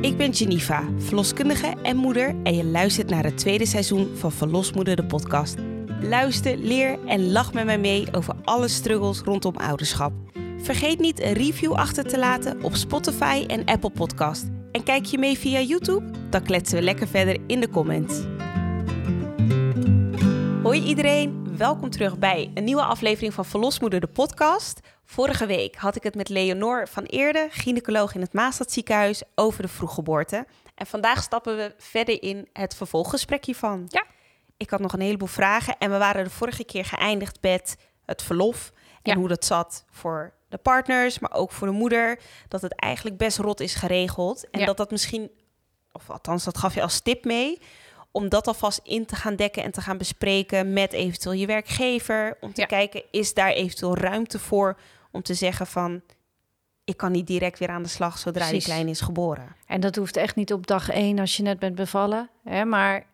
Ik ben Geneva, verloskundige en moeder en je luistert naar het tweede seizoen van Verlosmoeder de podcast. Luister, leer en lach met mij mee over alle struggles rondom ouderschap. Vergeet niet een review achter te laten op Spotify en Apple Podcast. En kijk je mee via YouTube? Dan kletsen we lekker verder in de comments. Hoi iedereen, welkom terug bij een nieuwe aflevering van Verlosmoeder de podcast. Vorige week had ik het met Leonor van Eerde, gynaecoloog in het Maastad ziekenhuis, over de vroeggeboorte. En vandaag stappen we verder in het vervolggesprek hiervan. Ja. Ik had nog een heleboel vragen en we waren de vorige keer geëindigd met het verlof en Ja. hoe dat zat voor de partners, maar ook voor de moeder. Dat het eigenlijk best rot is geregeld en Ja. dat dat misschien, of althans dat gaf je als tip mee, om dat alvast in te gaan dekken en te gaan bespreken met eventueel je werkgever. Om te Ja. kijken, is daar eventueel ruimte voor om te zeggen van... ik kan niet direct weer aan de slag zodra Precies. die klein is geboren. En dat hoeft echt niet op dag één als je net bent bevallen. Hè? Maar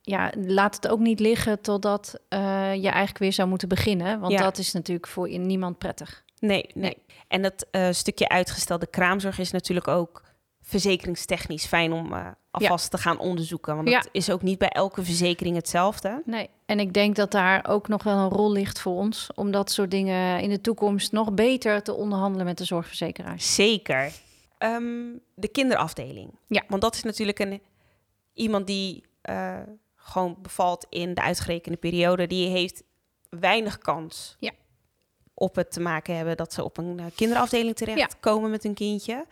ja, laat het ook niet liggen totdat eh, je eigenlijk weer zou moeten beginnen. Want Ja. dat is natuurlijk voor niemand prettig. Nee, nee. En dat eh, stukje uitgestelde kraamzorg is natuurlijk ook verzekeringstechnisch fijn om eh, alvast te gaan onderzoeken. Want Ja. dat is ook niet bij elke verzekering hetzelfde. Nee. En ik denk dat daar ook nog wel een rol ligt voor ons. Om dat soort dingen in de toekomst nog beter te onderhandelen met de zorgverzekeraars. Zeker. Ehm, de kinderafdeling. Ja. Want dat is natuurlijk een, iemand die eh, gewoon bevalt in de uitgerekende periode. Die heeft weinig kans Ja. op het te maken hebben dat ze op een eh, kinderafdeling terechtkomen met hun kindje.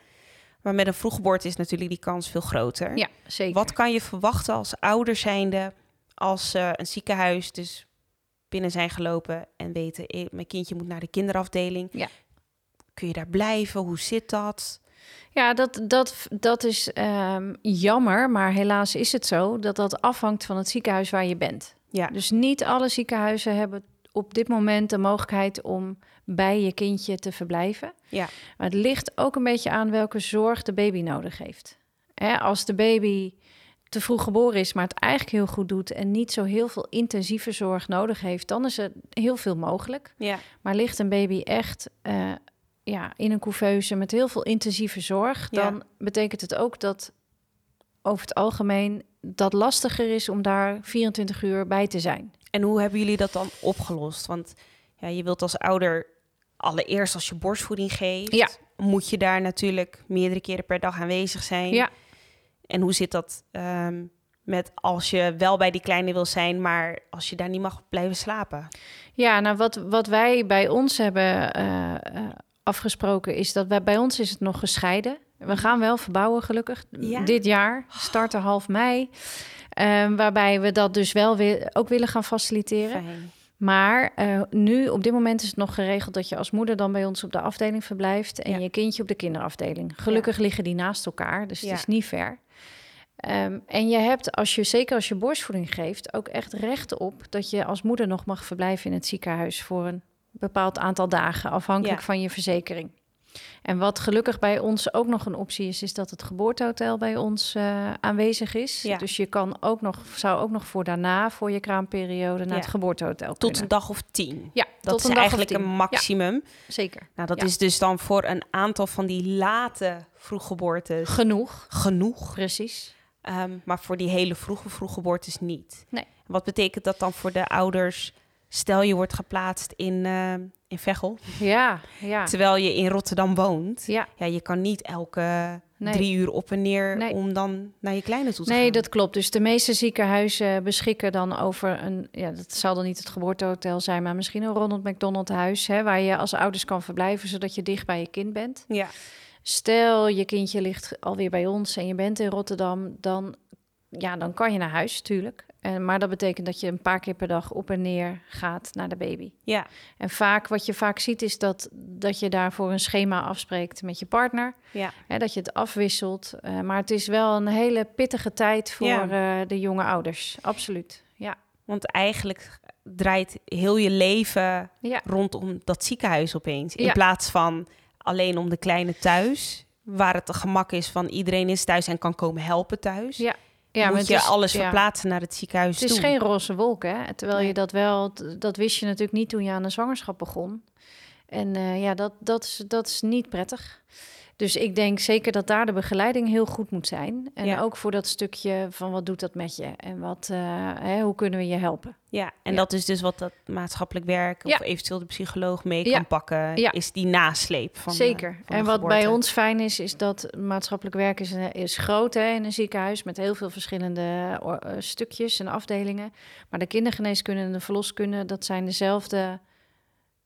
Maar met een vroeggeboorte is natuurlijk die kans veel groter. Ja, zeker. Wat kan je verwachten als ouder zijnde als ze een ziekenhuis dus binnen zijn gelopen en weten, eh, mijn kindje moet naar de kinderafdeling. Ja. Kun je daar blijven? Hoe zit dat? Ja, dat, dat, dat is ehm, jammer, maar helaas is het zo dat dat afhangt van het ziekenhuis waar je bent. Ja, Dus niet alle ziekenhuizen hebben op dit moment de mogelijkheid om bij je kindje te verblijven. ja, Maar het ligt ook een beetje aan welke zorg de baby nodig heeft. Hè, als de baby te vroeg geboren is, maar het eigenlijk heel goed doet en niet zo heel veel intensieve zorg nodig heeft, dan is er heel veel mogelijk. ja, Maar ligt een baby echt eh, ja, in een couveuse met heel veel intensieve zorg, Ja. dan betekent het ook dat over het algemeen dat lastiger is om daar 24 uur bij te zijn. En hoe hebben jullie dat dan opgelost? Want ja, je wilt als ouder allereerst als je borstvoeding geeft, Ja. moet je daar natuurlijk meerdere keren per dag aanwezig zijn. Ja. En hoe zit dat ehm, met als je wel bij die kleine wil zijn, maar als je daar niet mag blijven slapen? Ja, nou wat, wat wij bij ons hebben eh, eh, afgesproken is dat wij, bij ons is het nog gescheiden. We gaan wel verbouwen gelukkig Ja. dit jaar, starten half mei. Ehm, waarbij we dat dus wel weer ook willen gaan faciliteren. Fijn. Maar eh, nu, op dit moment is het nog geregeld dat je als moeder dan bij ons op de afdeling verblijft en Ja. je kindje op de kinderafdeling. Gelukkig liggen die naast elkaar, dus het is niet ver. Ehm, en je hebt, als je, zeker als je borstvoeding geeft, ook echt recht op dat je als moeder nog mag verblijven in het ziekenhuis voor een bepaald aantal dagen, afhankelijk van je verzekering. En wat gelukkig bij ons ook nog een optie is, is dat het geboortehotel bij ons eh, aanwezig is. Ja. Dus je kan ook nog, zou ook nog voor daarna, voor je kraamperiode, naar Ja. het geboortehotel Tot kunnen. een dag of tien. Ja, Dat tot is een dag eigenlijk of tien. een maximum. Ja, zeker. Nou, dat is dus dan voor een aantal van die late vroeggeboortes Genoeg, genoeg. precies. Ehm, maar voor die hele vroege vroeggeboortes niet. Nee. Wat betekent dat dan voor de ouders? Stel je wordt geplaatst in, eh, in Veghel, Ja, ja. terwijl je in Rotterdam woont. Ja, Ja, je kan niet elke Nee. drie uur op en neer Nee. om dan naar je kleine toe te gaan. nee, dat klopt. Dus de meeste ziekenhuizen beschikken dan over een... Ja, dat zal dan niet het geboortehotel zijn, maar misschien een Ronald McDonald huis... Hè, waar je als ouders kan verblijven, zodat je dicht bij je kind bent. Ja, Stel, je kindje ligt alweer bij ons en je bent in Rotterdam... dan, ja, dan kan je naar huis, natuurlijk. En, maar dat betekent dat je een paar keer per dag op en neer gaat naar de baby. ja, En vaak, wat je vaak ziet, is dat, dat je daarvoor een schema afspreekt met je partner. ja. Hè, dat je het afwisselt. Eh, maar het is wel een hele pittige tijd voor Ja. eh, de jonge ouders. Absoluut. Ja. Want eigenlijk draait heel je leven Ja. rondom dat ziekenhuis opeens. In Ja. plaats van alleen om de kleine thuis, waar het een gemak is van iedereen is thuis en kan komen helpen thuis. Ja. Ja, moet je is- alles ja. verplaatsen naar het ziekenhuis Het is toe. geen roze wolk, hè? Terwijl je dat wel, dat wist je natuurlijk niet toen je aan de zwangerschap begon. En uh, ja, dat, dat, is, dat is niet prettig. Dus ik denk zeker dat daar de begeleiding heel goed moet zijn. En ook voor dat stukje van wat doet dat met je en wat, uh, hè, hoe kunnen we je helpen. Ja, en dat is dus wat dat maatschappelijk werk of eventueel de psycholoog mee kan pakken, is die nasleep van Zeker. van en wat bij ons fijn is, is dat maatschappelijk werk is, is groot hè, in een ziekenhuis met heel veel verschillende stukjes en afdelingen. Maar de kindergeneeskunde en de verloskunde, dat zijn dezelfde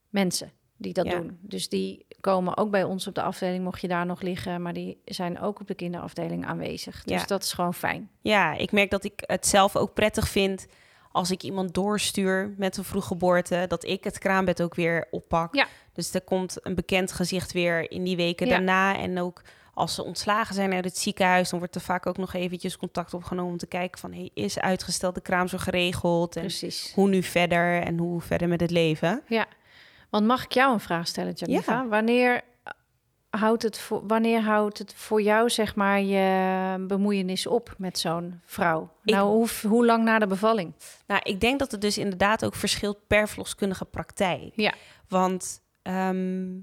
mensen die dat doen. Dus die komen ook bij ons op de afdeling, mocht je daar nog liggen, maar die zijn ook op de kinderafdeling aanwezig. Dus dat is gewoon fijn. Ja, ik merk dat ik het zelf ook prettig vind als ik iemand doorstuur met een vroeggeboorte, dat ik het kraambed ook weer oppak. Ja. Dus er komt een bekend gezicht weer in die weken daarna. En ook als ze ontslagen zijn uit het ziekenhuis, dan wordt er vaak ook nog eventjes contact opgenomen om te kijken van, hey, is uitgestelde kraamzorg geregeld? En Precies. hoe nu verder en hoe verder met het leven? Ja. Want mag ik jou een vraag stellen, Janiva? Wanneer houdt het voor, wanneer houdt het voor jou, zeg maar, je bemoeienis op met zo'n vrouw? nou, hoe, hoe lang na de bevalling? Nou, ik denk dat het dus inderdaad ook verschilt per verloskundige praktijk. Ja. Want ehm,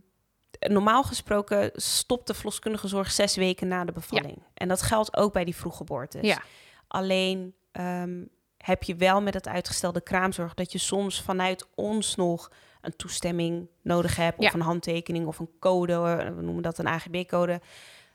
normaal gesproken stopt de verloskundige zorg zes weken na de bevalling. Ja. En dat geldt ook bij die vroeggeboortes. Ja. Alleen um, heb je wel met het uitgestelde kraamzorg dat je soms vanuit ons nog een toestemming nodig hebt, of een handtekening of een code, eh, we noemen dat een AGB-code.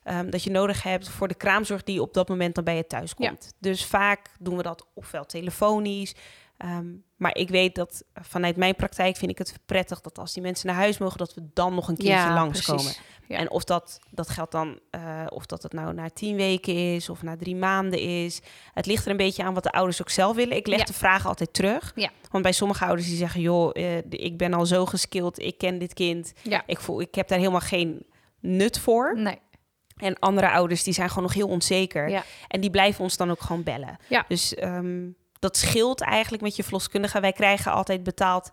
Ehm, dat je nodig hebt voor de kraamzorg die op dat moment dan bij je thuis komt. Dus vaak doen we dat ofwel telefonisch, Ehm, maar ik weet dat vanuit mijn praktijk vind ik het prettig dat als die mensen naar huis mogen, dat we dan nog een keertje ja, langskomen. Ja. En of dat, dat geldt dan, uh, of dat het nou na tien weken is of na drie maanden is. Het ligt er een beetje aan wat de ouders ook zelf willen. Ik leg de vragen altijd terug. Want bij sommige ouders die zeggen, joh, uh, ik ben al zo geskild, ik ken dit kind. Ik, voel, ik heb daar helemaal geen nut voor. Nee. En andere ouders die zijn gewoon nog heel onzeker. En die blijven ons dan ook gewoon bellen. Dus um, dat scheelt eigenlijk met je verloskundige. Wij krijgen altijd betaald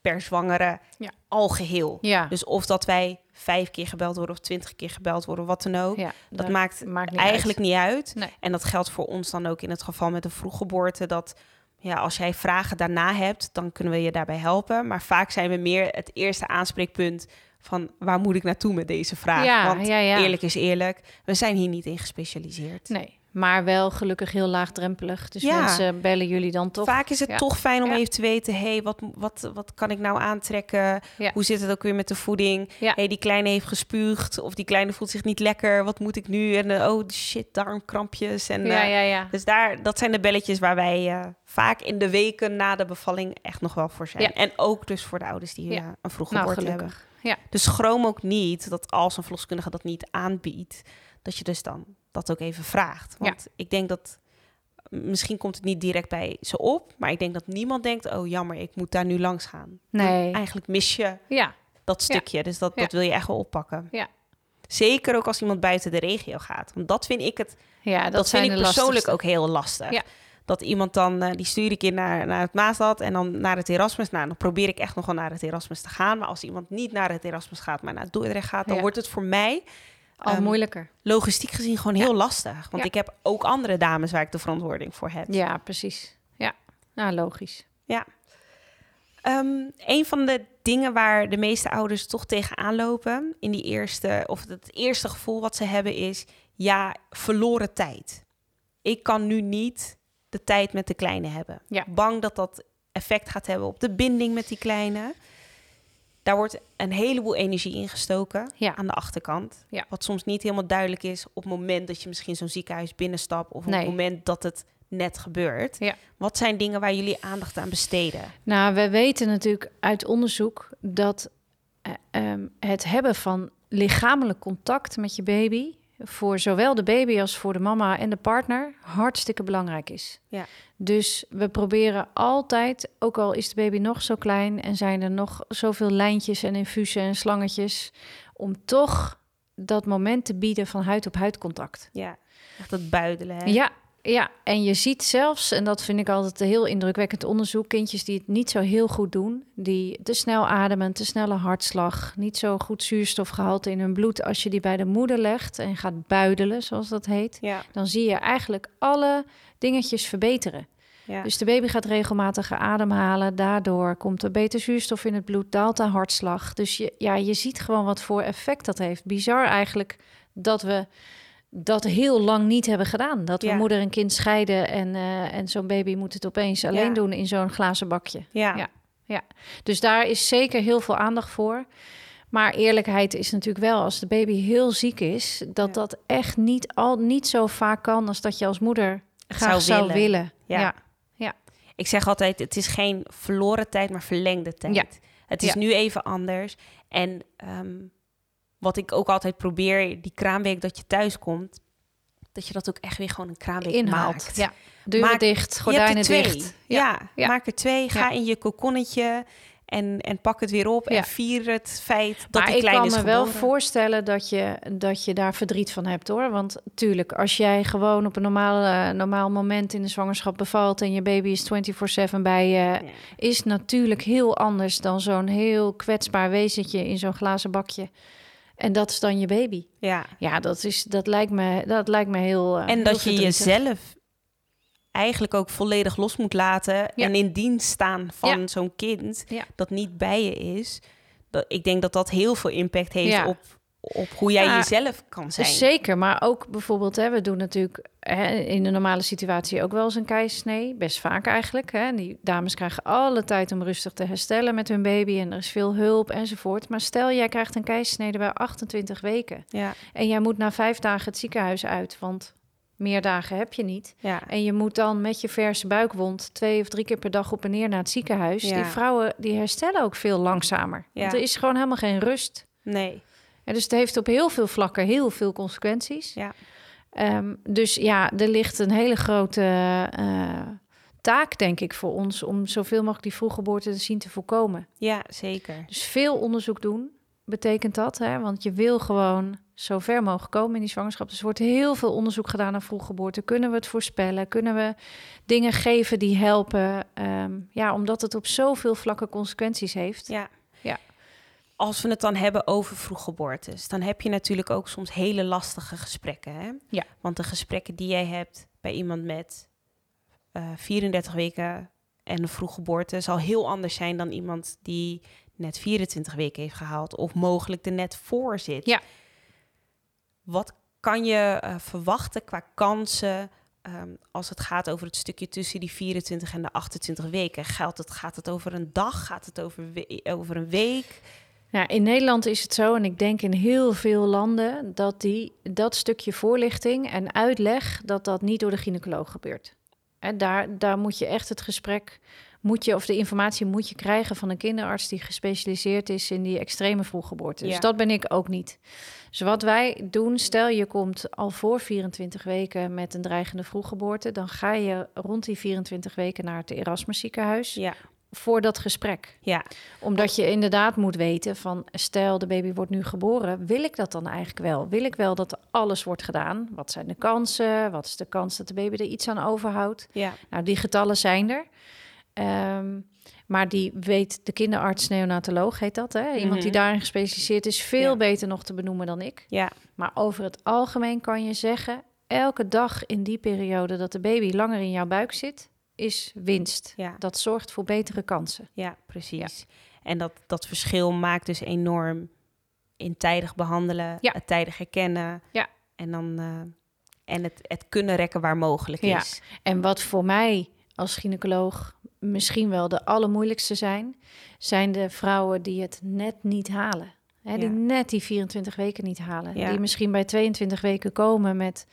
per zwangere ja. algeheel. Ja. Dus of dat wij vijf keer gebeld worden of twintig keer gebeld worden, wat dan ook. Ja, dat, maakt, eigenlijk niet uit. En dat geldt voor ons dan ook in het geval met een vroeggeboorte. Dat ja, als jij vragen daarna hebt, dan kunnen we je daarbij helpen. Maar vaak zijn we meer het eerste aanspreekpunt van waar moet ik naartoe met deze vraag? Ja, Want eerlijk is eerlijk, we zijn hier niet in gespecialiseerd. Nee, maar wel gelukkig heel laagdrempelig. Dus ja. mensen bellen jullie dan toch. Vaak is het toch fijn om even te weten... hé, hey, wat, wat, wat kan ik nou aantrekken? Hoe zit het ook weer met de voeding? Hé, hey, die kleine heeft gespuugd... of die kleine voelt zich niet lekker. Wat moet ik nu? En uh, oh, shit, darmkrampjes. En, ja, uh, ja, ja. Dus daar, dat zijn de belletjes waar wij uh, vaak in de weken na de bevalling... echt nog wel voor zijn. En ook dus voor de ouders die een vroege nou, geboorte hebben. Ja. Dus schroom ook niet dat als een verloskundige dat niet aanbiedt... dat je dus dan dat ook even vraagt. Want ik denk dat misschien komt het niet direct bij ze op, maar ik denk dat niemand denkt: oh jammer, ik moet daar nu langs gaan. Nee. eigenlijk mis je ja. dat stukje, dus dat, dat wil je echt wel oppakken. Ja. Zeker ook als iemand buiten de regio gaat, want dat vind ik het. Ja, dat, dat vind ik persoonlijk ook heel lastig. Ja. Dat iemand dan, uh, die stuur ik in naar, naar het Maasstad en dan naar het Erasmus. Nou, dan probeer ik echt nog wel naar het Erasmus te gaan. Maar als iemand niet naar het Erasmus gaat, maar naar Dordrecht gaat, dan wordt het voor mij al ehm, moeilijker. Logistiek gezien gewoon heel lastig. Want ik heb ook andere dames waar ik de verantwoording voor heb. Ja, precies. Ja, nou logisch. Ja. Um, een van de dingen waar de meeste ouders toch tegenaan lopen in die eerste, of het eerste gevoel wat ze hebben is, ja, verloren tijd. Ik kan nu niet de tijd met de kleine hebben. Ja. Bang dat dat effect gaat hebben op de binding met die kleine. Daar wordt een heleboel energie ingestoken ja. aan de achterkant. Ja. Wat soms niet helemaal duidelijk is op het moment dat je misschien zo'n ziekenhuis binnenstapt of op het moment dat het net gebeurt. Ja. Wat zijn dingen waar jullie aandacht aan besteden? Nou, we weten natuurlijk uit onderzoek dat uh, um, het hebben van lichamelijk contact met je baby voor zowel de baby als voor de mama en de partner hartstikke belangrijk is. Ja. Dus we proberen altijd, ook al is de baby nog zo klein en zijn er nog zoveel lijntjes en infusen en slangetjes, om toch dat moment te bieden van huid op huid contact. Ja, echt dat buidelen. Hè? Ja, ja, en je ziet zelfs, en dat vind ik altijd een heel indrukwekkend onderzoek, kindjes die het niet zo heel goed doen, die te snel ademen, te snelle hartslag, niet zo goed zuurstofgehalte in hun bloed, als je die bij de moeder legt en gaat buidelen, zoals dat heet, ja. dan zie je eigenlijk alle dingetjes verbeteren. Ja. Dus de baby gaat regelmatig ademhalen. Daardoor komt er beter zuurstof in het bloed, daalt de hartslag. Dus je, ja, je ziet gewoon wat voor effect dat heeft. Bizar eigenlijk dat we dat heel lang niet hebben gedaan. Dat we Ja. moeder en kind scheiden en, eh, en zo'n baby moet het opeens alleen Ja. doen in zo'n glazen bakje. ja. Ja. Dus daar is zeker heel veel aandacht voor. Maar eerlijkheid is natuurlijk wel, als de baby heel ziek is, dat Ja. dat echt niet, al, niet zo vaak kan als dat je als moeder graag zou zou, willen. Ja. Ja. Ik zeg altijd, het is geen verloren tijd, maar verlengde tijd. Ja. Het is Ja. nu even anders. En ehm, wat ik ook altijd probeer, die kraamweek dat je thuis komt, dat je dat ook echt weer gewoon een kraamweek Inhaalt. maakt. Ja. Deuren Maak- dicht, gordijnen dicht. Ja, Ja. maak er twee. Ga in je kokonnetje en, en pak het weer op en vier het feit dat maar die ik klein kan is me wel voorstellen dat je, dat je daar verdriet van hebt hoor. Want tuurlijk, als jij gewoon op een normaal, normaal moment in de zwangerschap bevalt en je baby is 24-7 bij je, is natuurlijk heel anders dan zo'n heel kwetsbaar wezentje in zo'n glazen bakje. En dat is dan je baby. Ja. Ja, dat, is, dat, lijkt, me, dat lijkt me heel. eh, En heel dat je jezelf eigenlijk ook volledig los moet laten Ja. en in dienst staan van Ja. zo'n kind Ja. dat niet bij je is. Dat, ik denk dat dat heel veel impact heeft op, op hoe jij Ja, jezelf kan zijn. Zeker, maar ook bijvoorbeeld, hè, we doen natuurlijk hè, in de normale situatie ook wel eens een keizersnee. Best vaak eigenlijk. Hè. En Die dames krijgen alle tijd om rustig te herstellen met hun baby. En er is veel hulp enzovoort. Maar stel, jij krijgt een keizersnede bij 28 weken. Ja, En jij moet na vijf dagen het ziekenhuis uit, want meer dagen heb je niet. ja, En je moet dan met je verse buikwond twee of drie keer per dag op en neer naar het ziekenhuis. Ja. Die vrouwen die herstellen ook veel langzamer. Ja. Want er is gewoon helemaal geen rust. nee. Dus het heeft op heel veel vlakken heel veel consequenties. Ja. Ehm, dus ja, er ligt een hele grote eh, taak, denk ik, voor ons om zoveel mogelijk die vroeggeboorte te zien te voorkomen. Ja, zeker. Dus veel onderzoek doen betekent dat, hè? want je wil gewoon zo ver mogelijk komen in die zwangerschap. Dus er wordt heel veel onderzoek gedaan naar vroeggeboorte. Kunnen we het voorspellen? Kunnen we dingen geven die helpen? Ehm, ja, omdat het op zoveel vlakken consequenties heeft. Ja. Als we het dan hebben over vroeggeboortes, dan heb je natuurlijk ook soms hele lastige gesprekken. Hè? Ja. Want de gesprekken die jij hebt bij iemand met eh 34 weken en een vroeggeboorte zal heel anders zijn dan iemand die net 24 weken heeft gehaald of mogelijk er net voor zit. Ja. Wat kan je eh, verwachten qua kansen ehm, als het gaat over het stukje tussen die 24 en de 28 weken? Geldt het, gaat het over een dag? Gaat het over, over een week? Ja, in Nederland is het zo, en ik denk in heel veel landen, dat die, dat stukje voorlichting en uitleg, dat dat niet door de gynaecoloog gebeurt. En daar, daar moet je echt het gesprek, moet je, of de informatie moet je krijgen van een kinderarts die gespecialiseerd is in die extreme vroeggeboorte. Dus dat ben ik ook niet. Dus wat wij doen, stel je komt al voor 24 weken met een dreigende vroeggeboorte, dan ga je rond die 24 weken naar het Erasmus ziekenhuis Ja, voor dat gesprek ja, omdat je inderdaad moet weten van, stel de baby wordt nu geboren, wil ik dat dan eigenlijk wel? Wil ik wel dat alles wordt gedaan? Wat zijn de kansen? Wat is de kans dat de baby er iets aan overhoudt? ja, Nou, die getallen zijn er. Ehm, maar die weet de kinderarts, neonatoloog heet dat, hè? Iemand die Mhm. daarin gespecialiseerd is, veel Ja. beter nog te benoemen dan ik. ja, Maar over het algemeen kan je zeggen, elke dag in die periode dat de baby langer in jouw buik zit, is winst. ja, Dat zorgt voor betere kansen. ja, precies. En dat, dat verschil maakt dus enorm in tijdig behandelen, Ja. het tijdig herkennen. Ja. En dan eh, en het, het kunnen rekken waar mogelijk Ja. is. En wat voor mij als gynaecoloog misschien wel de allermoeilijkste zijn, zijn de vrouwen die het net niet halen. Hè, die net die 24 weken niet halen. Ja. Die misschien bij 22 weken komen met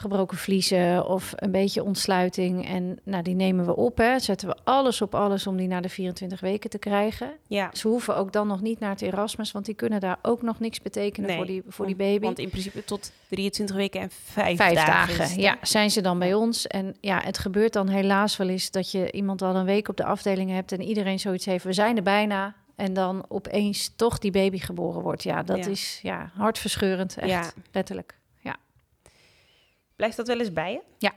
gebroken vliezen of een beetje ontsluiting. En nou, die nemen we op. Hè. Zetten we alles op alles om die naar de 24 weken te krijgen. Ja, Ze hoeven ook dan nog niet naar het Erasmus, want die kunnen daar ook nog niks betekenen Nee, voor die, voor die baby. Want in principe tot 23 weken en vijf, Vijf dagen. ja, zijn ze dan bij ons. En ja, het gebeurt dan helaas wel eens dat je iemand al een week op de afdeling hebt en iedereen zoiets heeft, we zijn er bijna. En dan opeens toch die baby geboren wordt. Ja, dat Ja. is ja, hartverscheurend, echt, Ja. letterlijk. Blijft dat wel eens bij je? Ja.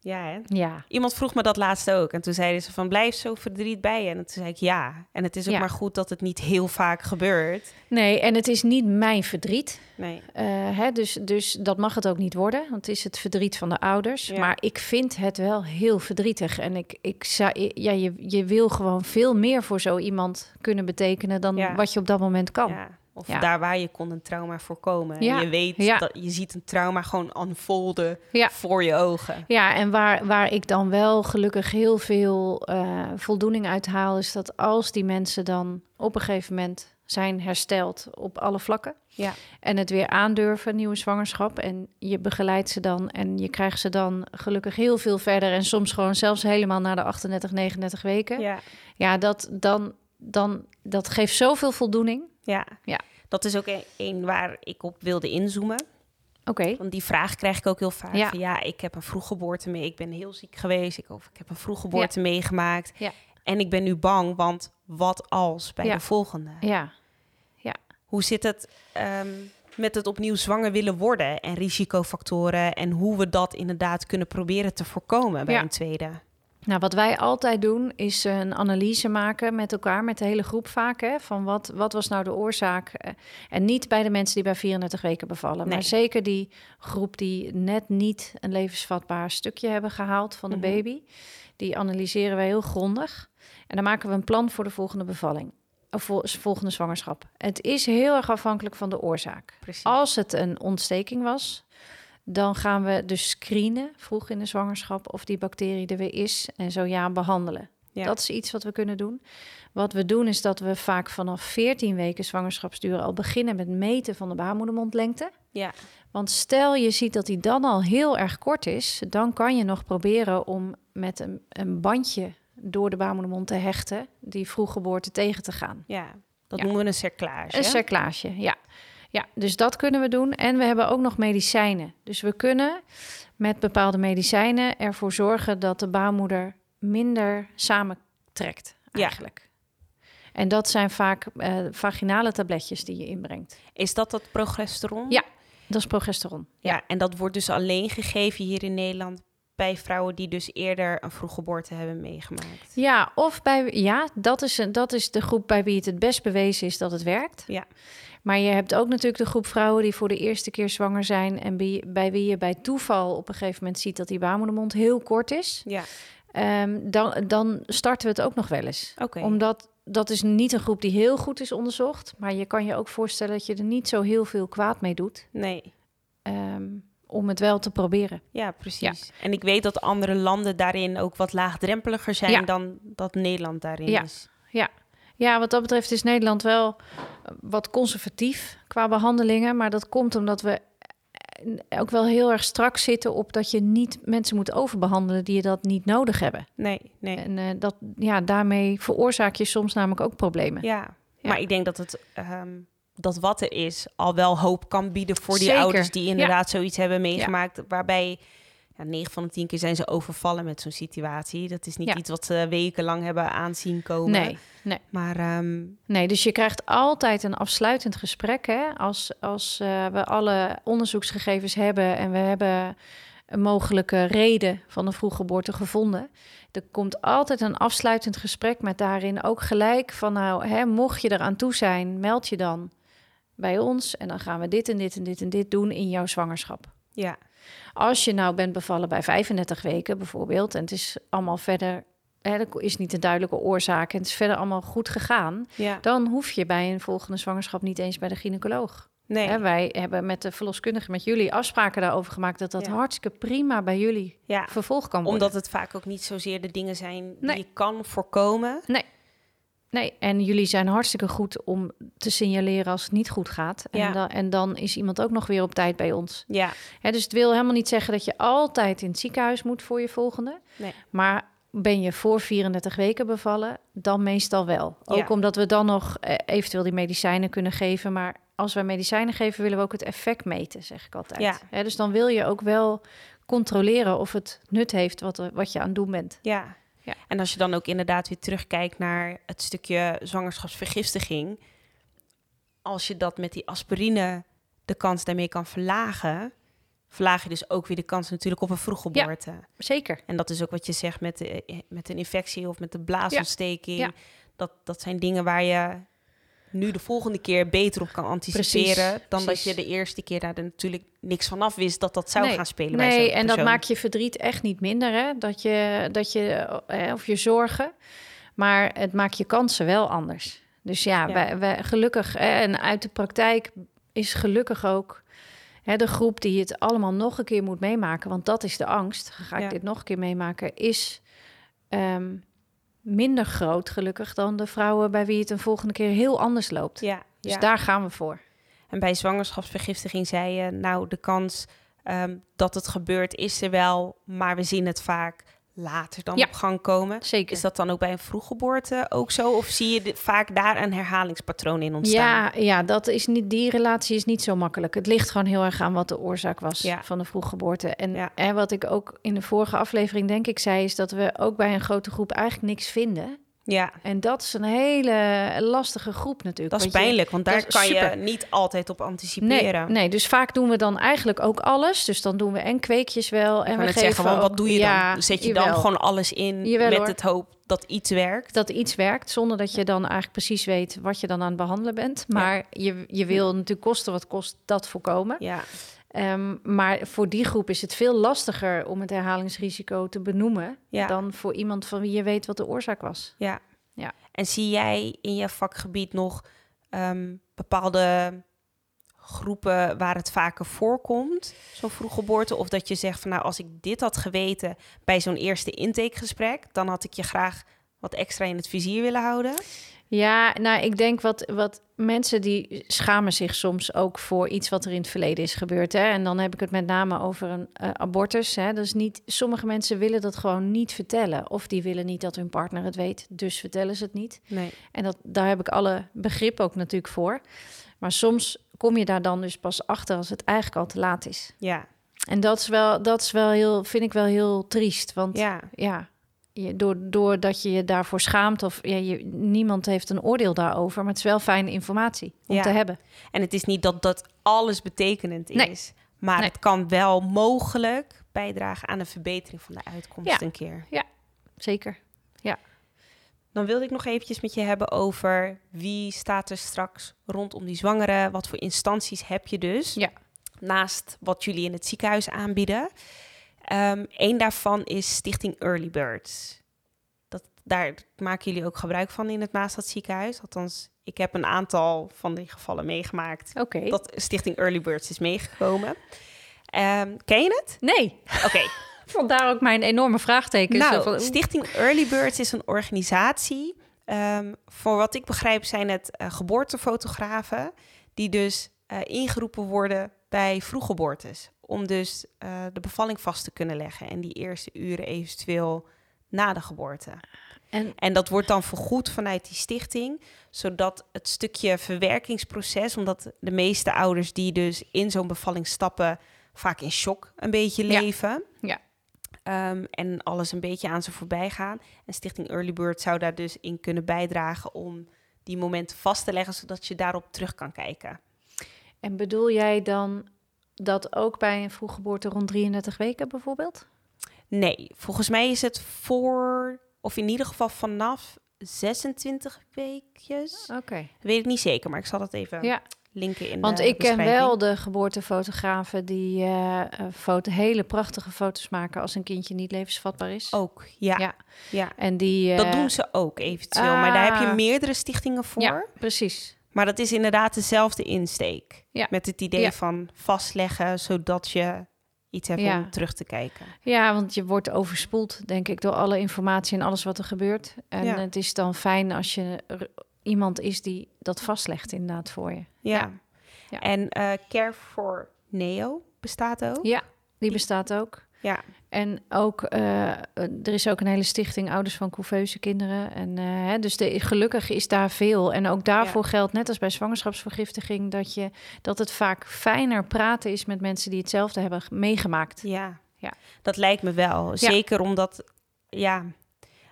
Ja, hè? Ja. Iemand vroeg me dat laatst ook. En toen zeiden ze van, blijf zo verdriet bij je. En toen zei ik ja. En het is ook Ja. maar goed dat het niet heel vaak gebeurt. Nee, en het is niet mijn verdriet. Nee. Eh, hè, dus, dus dat mag het ook niet worden, want het is het verdriet van de ouders. Ja. Maar ik vind het wel heel verdrietig. En ik, ik zou, ja, je, je wil gewoon veel meer voor zo iemand kunnen betekenen dan wat je op dat moment kan. Ja. Of Ja. daar waar je kon een trauma voorkomen. Ja. En je weet Ja. dat je ziet een trauma gewoon unfolden voor je ogen. Ja, en waar, waar ik dan wel gelukkig heel veel eh, voldoening uit haal, is dat als die mensen dan op een gegeven moment zijn hersteld op alle vlakken Ja. en het weer aandurven, nieuwe zwangerschap, en je begeleidt ze dan en je krijgt ze dan gelukkig heel veel verder en soms gewoon zelfs helemaal naar de 38, 39 weken. Ja, Ja. dat, dan, dan, dat geeft zoveel voldoening. Ja. Ja. Dat is ook een- een waar ik op wilde inzoomen. Oké, Want die vraag krijg ik ook heel vaak. Ja. Van, ja, ik heb een vroeggeboorte mee. Ik ben heel ziek geweest. Ik, of ik heb een vroeggeboorte meegemaakt. Ja. En ik ben nu bang, want wat als bij Ja. de volgende? ja. Hoe zit het ehm, met het opnieuw zwanger willen worden en risicofactoren en hoe we dat inderdaad kunnen proberen te voorkomen bij Ja. een tweede? Nou, wat wij altijd doen, is een analyse maken met elkaar, met de hele groep vaak. Hè, van wat, wat was nou de oorzaak? Eh, En niet bij de mensen die bij 34 weken bevallen. Nee. Maar zeker die groep die net niet een levensvatbaar stukje hebben gehaald van de Mhm. baby. Die analyseren wij heel grondig. En dan maken we een plan voor de volgende bevalling. Of vol- volgende zwangerschap. Het is heel erg afhankelijk van de oorzaak. Precies. Als het een ontsteking was, dan gaan we dus screenen vroeg in de zwangerschap of die bacterie er weer is en zo ja behandelen. Ja. Dat is iets wat we kunnen doen. Wat we doen is dat we vaak vanaf 14 weken zwangerschapsduur al beginnen met meten van de baarmoedermondlengte. Ja, Want stel je ziet dat die dan al heel erg kort is, dan kan je nog proberen om met een, een bandje door de baarmoedermond te hechten, die vroeggeboorte tegen te gaan. ja. dat Ja. noemen we een cerclage. Een cerclage, ja. Ja, dus dat kunnen we doen. En we hebben ook nog medicijnen. Dus we kunnen met bepaalde medicijnen ervoor zorgen dat de baarmoeder minder samentrekt, Ja. eigenlijk. En dat zijn vaak eh, vaginale tabletjes die je inbrengt. Is dat dat progesteron? Ja. Dat is progesteron. Ja, en dat wordt dus alleen gegeven hier in Nederland bij vrouwen die dus eerder een vroeggeboorte hebben meegemaakt. Ja, of bij ja, dat is, een, dat is de groep bij wie het het best bewezen is dat het werkt. Ja. Maar je hebt ook natuurlijk de groep vrouwen die voor de eerste keer zwanger zijn en bij, bij wie je bij toeval op een gegeven moment ziet dat die baarmoedermond heel kort is. Ja, Ehm, dan, dan starten we het ook nog wel eens. oké. Omdat dat is niet een groep die heel goed is onderzocht, maar je kan je ook voorstellen dat je er niet zo heel veel kwaad mee doet Nee, ehm, om het wel te proberen. ja, precies. En ik weet dat andere landen daarin ook wat laagdrempeliger zijn Ja. dan dat Nederland daarin Ja. is. Ja, wat dat betreft is Nederland wel wat conservatief qua behandelingen. Maar dat komt omdat we ook wel heel erg strak zitten op dat je niet mensen moet overbehandelen die je dat niet nodig hebben. Nee, nee. En eh, dat, ja, daarmee veroorzaak je soms namelijk ook problemen. Ja, Ja. maar ik denk dat het ehm, dat wat er is al wel hoop kan bieden voor die Zeker. ouders die inderdaad zoiets hebben meegemaakt, waarbij ja, 9 van de 10 keer zijn ze overvallen met zo'n situatie. Dat is niet Ja. iets wat ze wekenlang hebben aanzien komen. Nee, nee. Maar ehm, Nee, dus je krijgt altijd een afsluitend gesprek. Hè? Als, als eh, we alle onderzoeksgegevens hebben en we hebben een mogelijke reden van een vroeggeboorte gevonden. Er komt altijd een afsluitend gesprek met daarin ook gelijk van nou, hè, mocht je eraan toe zijn, meld je dan bij ons en dan gaan we dit en dit en dit en dit doen in jouw zwangerschap. ja, Als je nou bent bevallen bij 35 weken bijvoorbeeld en het is allemaal verder, hè, er is niet een duidelijke oorzaak en het is verder allemaal goed gegaan, ja. dan hoef je bij een volgende zwangerschap niet eens bij de gynaecoloog. Nee, Hè, wij hebben met de verloskundige, met jullie afspraken daarover gemaakt dat dat Ja. hartstikke prima bij jullie ja. vervolg kan worden. Omdat het vaak ook niet zozeer de dingen zijn die Nee. je kan voorkomen. Nee, en jullie zijn hartstikke goed om te signaleren als het niet goed gaat. En, dan, en dan is iemand ook nog weer op tijd bij ons. Ja, Hè, dus het wil helemaal niet zeggen dat je altijd in het ziekenhuis moet voor je volgende. Nee. Maar ben je voor 34 weken bevallen, dan meestal wel. Ook Ja. omdat we dan nog eh, eventueel die medicijnen kunnen geven. Maar als wij medicijnen geven, willen we ook het effect meten, zeg ik altijd. Ja. Hè, dus dan wil je ook wel controleren of het nut heeft wat, wat je aan het doen bent. ja. Ja. En als je dan ook inderdaad weer terugkijkt naar het stukje zwangerschapsvergiftiging. Als je dat met die aspirine de kans daarmee kan verlagen. verlaag je dus ook weer de kans natuurlijk op een vroeggeboorte. Zeker. En dat is ook wat je zegt met, de, met een infectie of met de blaasontsteking. Ja. Dat, dat zijn dingen waar je nu de volgende keer beter op kan anticiperen. Precies, dan precies. dat je de eerste keer daar natuurlijk niks van af wist dat dat zou nee, gaan spelen. bij Nee, en dat maakt je verdriet echt niet minder, hè? Dat je, dat je, eh, of je zorgen. Maar het maakt je kansen wel anders. Dus ja, Ja. Wij, wij, gelukkig, hè, en uit de praktijk is gelukkig ook hè, de groep die het allemaal nog een keer moet meemaken. Want dat is de angst. Ga ik Ja. dit nog een keer meemaken? Is ehm, minder groot, gelukkig, dan de vrouwen bij wie het een volgende keer heel anders loopt. Ja, Dus ja. daar gaan we voor. En bij zwangerschapsvergiftiging zei je, nou, de kans ehm, dat het gebeurt is er wel, maar we zien het vaak later dan Ja. op gang komen. Zeker. Is dat dan ook bij een vroeggeboorte ook zo? Of zie je de- vaak daar een herhalingspatroon in ontstaan? Ja, ja dat is niet, die relatie is niet zo makkelijk. Het ligt gewoon heel erg aan wat de oorzaak was Ja. van de vroeggeboorte. En, en wat ik ook in de vorige aflevering denk ik zei... is dat we ook bij een grote groep eigenlijk niks vinden. Ja, En dat is een hele lastige groep natuurlijk. dat is pijnlijk, want daar kan je niet altijd op anticiperen. nee, dus vaak doen we dan eigenlijk ook alles. Dus dan doen we en kweekjes wel. En we geven zeggen, ook- wat doe je ja, dan? Zet je dan gewoon alles in Jawel, met hoor. het hoop dat iets werkt? dat iets werkt, zonder dat je dan eigenlijk precies weet wat je dan aan het behandelen bent. Maar je, je wil natuurlijk kosten wat kost dat voorkomen. Ja, Ehm, maar voor die groep is het veel lastiger om het herhalingsrisico te benoemen ja, dan voor iemand van wie je weet wat de oorzaak was. ja. Ja. En zie jij in je vakgebied nog ehm, bepaalde groepen waar het vaker voorkomt, zo'n vroeggeboorte? Of dat je zegt van nou, als ik dit had geweten bij zo'n eerste intakegesprek, dan had ik je graag wat extra in het vizier willen houden. Ja, nou, ik denk wat, wat mensen die schamen zich soms ook voor iets wat er in het verleden is gebeurd. Hè? En dan heb ik het met name over een eh, abortus. Hè? Dat is niet, sommige mensen willen dat gewoon niet vertellen. Of die willen niet dat hun partner het weet, dus vertellen ze het niet. Nee. En dat, daar heb ik alle begrip ook natuurlijk voor. Maar soms kom je daar dan dus pas achter als het eigenlijk al te laat is. Ja, En dat is wel, dat is wel heel, vind ik wel heel triest. Want ja, ja, je, door, doordat je je daarvoor schaamt of ja, je, niemand heeft een oordeel daarover, maar het is wel fijne informatie om Ja. te hebben. en het is niet dat dat alles betekenend Nee. is, maar Nee. het kan wel mogelijk bijdragen aan een verbetering van de uitkomst Ja. een keer. Zeker. Dan wilde ik nog eventjes met je hebben over wie staat er straks rondom die zwangere. Wat voor instanties heb je dus? Ja. Naast wat jullie in het ziekenhuis aanbieden. Eén daarvan is Stichting Early Birds. Dat, daar maken jullie ook gebruik van in het Maastad ziekenhuis. Althans, ik heb een aantal van die gevallen meegemaakt. Oké. Dat Stichting Early Birds is meegekomen. Ehm, ken je het? Nee, Oké. vandaar ook mijn enorme vraagteken. Nou, van. Stichting Early Birds is een organisatie. ehm, voor wat ik begrijp zijn het eh, geboortefotografen... die dus eh, ingeroepen worden bij vroeggeboortes. Om dus eh, de bevalling vast te kunnen leggen... en die eerste uren eventueel na de geboorte. En En dat wordt dan vergoed vanuit die stichting... zodat het stukje verwerkingsproces... omdat de meeste ouders die dus in zo'n bevalling stappen... vaak in shock een beetje leven... Ja. Ehm, en alles een beetje aan ze voorbij gaan. En Stichting Early Bird zou daar dus in kunnen bijdragen om die momenten vast te leggen, zodat je daarop terug kan kijken. En bedoel jij dan dat ook bij een vroeggeboorte rond 33 weken bijvoorbeeld? Nee, volgens mij is het voor, of in ieder geval vanaf 26 weekjes. Oké. Weet ik niet zeker, maar ik zal dat even Ja, linken in want de ik ken wel de geboortefotografen die eh, foto, hele prachtige foto's maken als een kindje niet levensvatbaar is. Ook, ja. Ja. ja. En die. Dat eh, doen ze ook eventueel, maar daar heb je ah. meerdere stichtingen voor. Ja, precies. Maar dat is inderdaad dezelfde insteek. Ja. Met het idee Ja. van vastleggen, zodat je iets hebt Ja. om terug te kijken. Ja, want je wordt overspoeld, denk ik, door alle informatie en alles wat er gebeurt. En het is dan fijn als je iemand is die dat vastlegt, inderdaad, voor je. Ja. En eh, Care for Neo bestaat ook. Ja, die bestaat ook. Ja. En ook, eh, er is ook een hele stichting Ouders van Couveuse Kinderen. En, eh, hè, dus de, gelukkig is daar veel. En ook daarvoor geldt, net als bij zwangerschapsvergiftiging, dat, je, dat het vaak fijner praten is met mensen die hetzelfde hebben meegemaakt. Ja. Ja. dat lijkt me wel. Zeker omdat ja,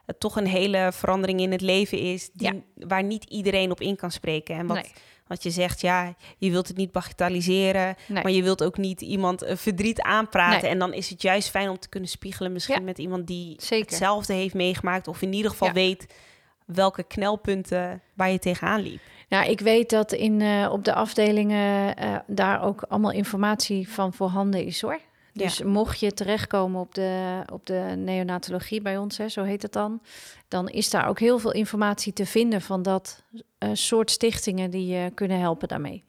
het toch een hele verandering in het leven is die, waar niet iedereen op in kan spreken. En wat, Nee. Want je zegt, ja, je wilt het niet bagatelliseren, Nee. maar je wilt ook niet iemand een verdriet aanpraten. Nee. En dan is het juist fijn om te kunnen spiegelen, misschien Ja. met iemand die Zeker. hetzelfde heeft meegemaakt, of in ieder geval Ja. weet welke knelpunten waar je tegenaan liep. Nou, ik weet dat in, eh, op de afdelingen eh, daar ook allemaal informatie van voorhanden is hoor. Dus mocht je terechtkomen op de, op de neonatologie bij ons, hè, zo heet het dan, dan is daar ook heel veel informatie te vinden van dat eh, soort stichtingen die je kunnen helpen daarmee.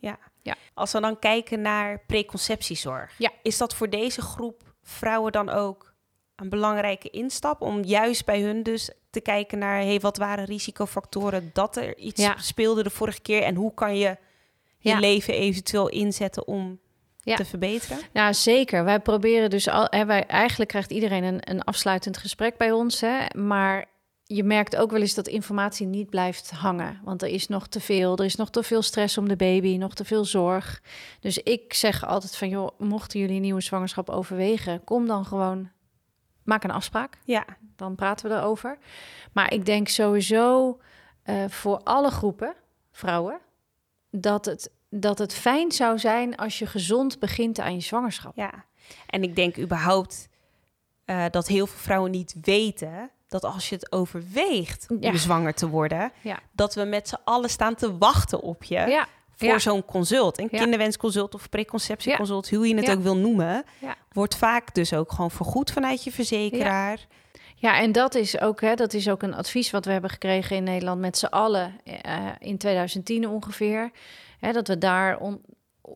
Als we dan kijken naar preconceptiezorg, Ja. is dat voor deze groep vrouwen dan ook een belangrijke instap om juist bij hun dus te kijken naar, hey, wat waren risicofactoren dat er iets Ja. speelde de vorige keer en hoe kan je je Ja. leven eventueel inzetten om Ja. te verbeteren? Ja, zeker. Wij proberen dus al. Hè, wij, eigenlijk krijgt iedereen een, een afsluitend gesprek bij ons. Hè, maar je merkt ook wel eens dat informatie niet blijft hangen. Want er is nog te veel. Er is nog te veel stress om de baby, nog te veel zorg. Dus ik zeg altijd van joh, mochten jullie een nieuwe zwangerschap overwegen, kom dan gewoon. Maak een afspraak. Ja, Dan praten we erover. Maar ik denk sowieso eh, voor alle groepen, vrouwen, dat het, dat het fijn zou zijn als je gezond begint aan je zwangerschap. ja. En ik denk überhaupt eh, dat heel veel vrouwen niet weten dat als je het overweegt Ja. om zwanger te worden, Ja. dat we met z'n allen staan te wachten op je. Ja, voor zo'n consult. Een kinderwensconsult of preconceptieconsult, hoe je het ook wil noemen, wordt vaak dus ook gewoon vergoed vanuit je verzekeraar. Ja, en dat is ook, hè, dat is ook een advies wat we hebben gekregen in Nederland met z'n allen eh, in 2010 ongeveer. Hè, dat we daar on-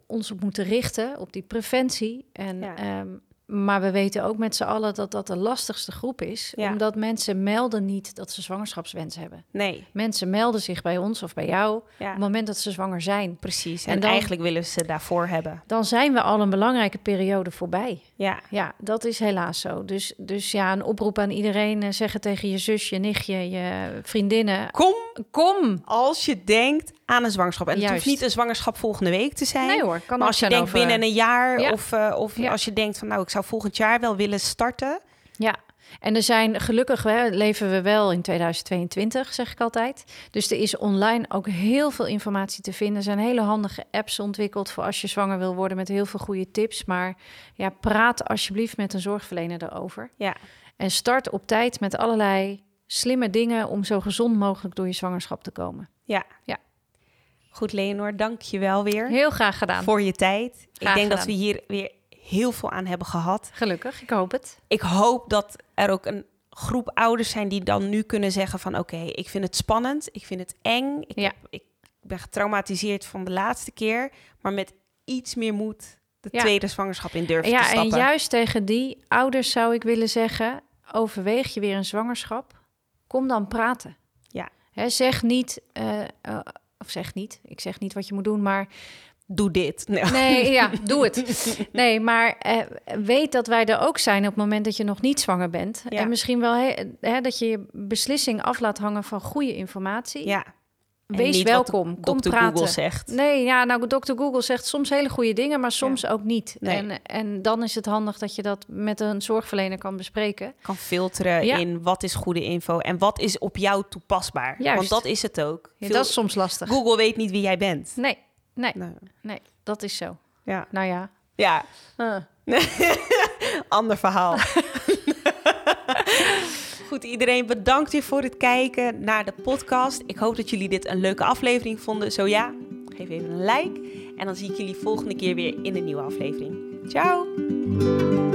ons op moeten richten, op die preventie. En, Ja. ehm, maar we weten ook met z'n allen dat dat de lastigste groep is. Ja. Omdat mensen melden niet dat ze zwangerschapswens hebben. Nee, Mensen melden zich bij ons of bij jou op het moment dat ze zwanger zijn. precies. En, En dan- eigenlijk willen ze daarvoor hebben. Dan zijn we al een belangrijke periode voorbij. Ja, Ja, dat is helaas zo. Dus, dus ja, een oproep aan iedereen. eh, zeggen tegen je zus, je nichtje, je vriendinnen. kom Kom! als je denkt aan een zwangerschap. En het hoeft niet een zwangerschap volgende week te zijn. Nee hoor, kan maar als je denkt over- binnen een jaar Ja. of, eh, of Ja. als je denkt van nou, ik zou volgend jaar wel willen starten. Ja, en er zijn gelukkig hè, leven we wel in 2022, zeg ik altijd. Dus er is online ook heel veel informatie te vinden. Er zijn hele handige apps ontwikkeld voor als je zwanger wil worden met heel veel goede tips. Maar ja, praat alsjeblieft met een zorgverlener erover. Ja, En start op tijd met allerlei slimme dingen om zo gezond mogelijk door je zwangerschap te komen. ja. Ja. Goed, Leonor, dank je wel weer Heel graag gedaan. voor je tijd. ik Graag denk dat we hier weer heel veel aan hebben gehad. Gelukkig, ik hoop het. ik hoop dat er ook een groep ouders zijn die dan nu kunnen zeggen van oké, ik vind het spannend, ik vind het eng, ik, Ja. heb- ik ben getraumatiseerd van de laatste keer, maar met iets meer moed de Ja. tweede zwangerschap in durven te Ja, en stappen. juist tegen die ouders zou ik willen zeggen: overweeg je weer een zwangerschap? Kom dan praten. Ja. Zeg niet, eh, eh, of zeg niet, ik zeg niet wat je moet doen, maar Doe dit. Nee. nee, ja, doe het. Nee, maar eh, weet dat wij er ook zijn op het moment dat je nog niet zwanger bent. Ja. En misschien wel hè, dat je je beslissing af laat hangen van goede informatie. Ja. Wees welkom. Kom Dr. praten. Google zegt. Nee, ja, nou, dokter Google zegt soms hele goede dingen, maar soms ook niet. Nee. En, en dan is het handig dat je dat met een zorgverlener kan bespreken. Kan filteren Ja. in wat is goede info en wat is op jou toepasbaar. Juist. Want dat is het ook. Ja, Veel- dat is soms lastig. Google weet niet wie jij bent. Nee, nee, Nou, nee, dat is zo. ja. Nou ja. ja, ander verhaal. Goed, iedereen bedankt weer voor het kijken naar de podcast. Ik hoop dat jullie dit een leuke aflevering vonden. Zo ja, geef even een like. En dan zie ik jullie volgende keer weer in een nieuwe aflevering. Ciao!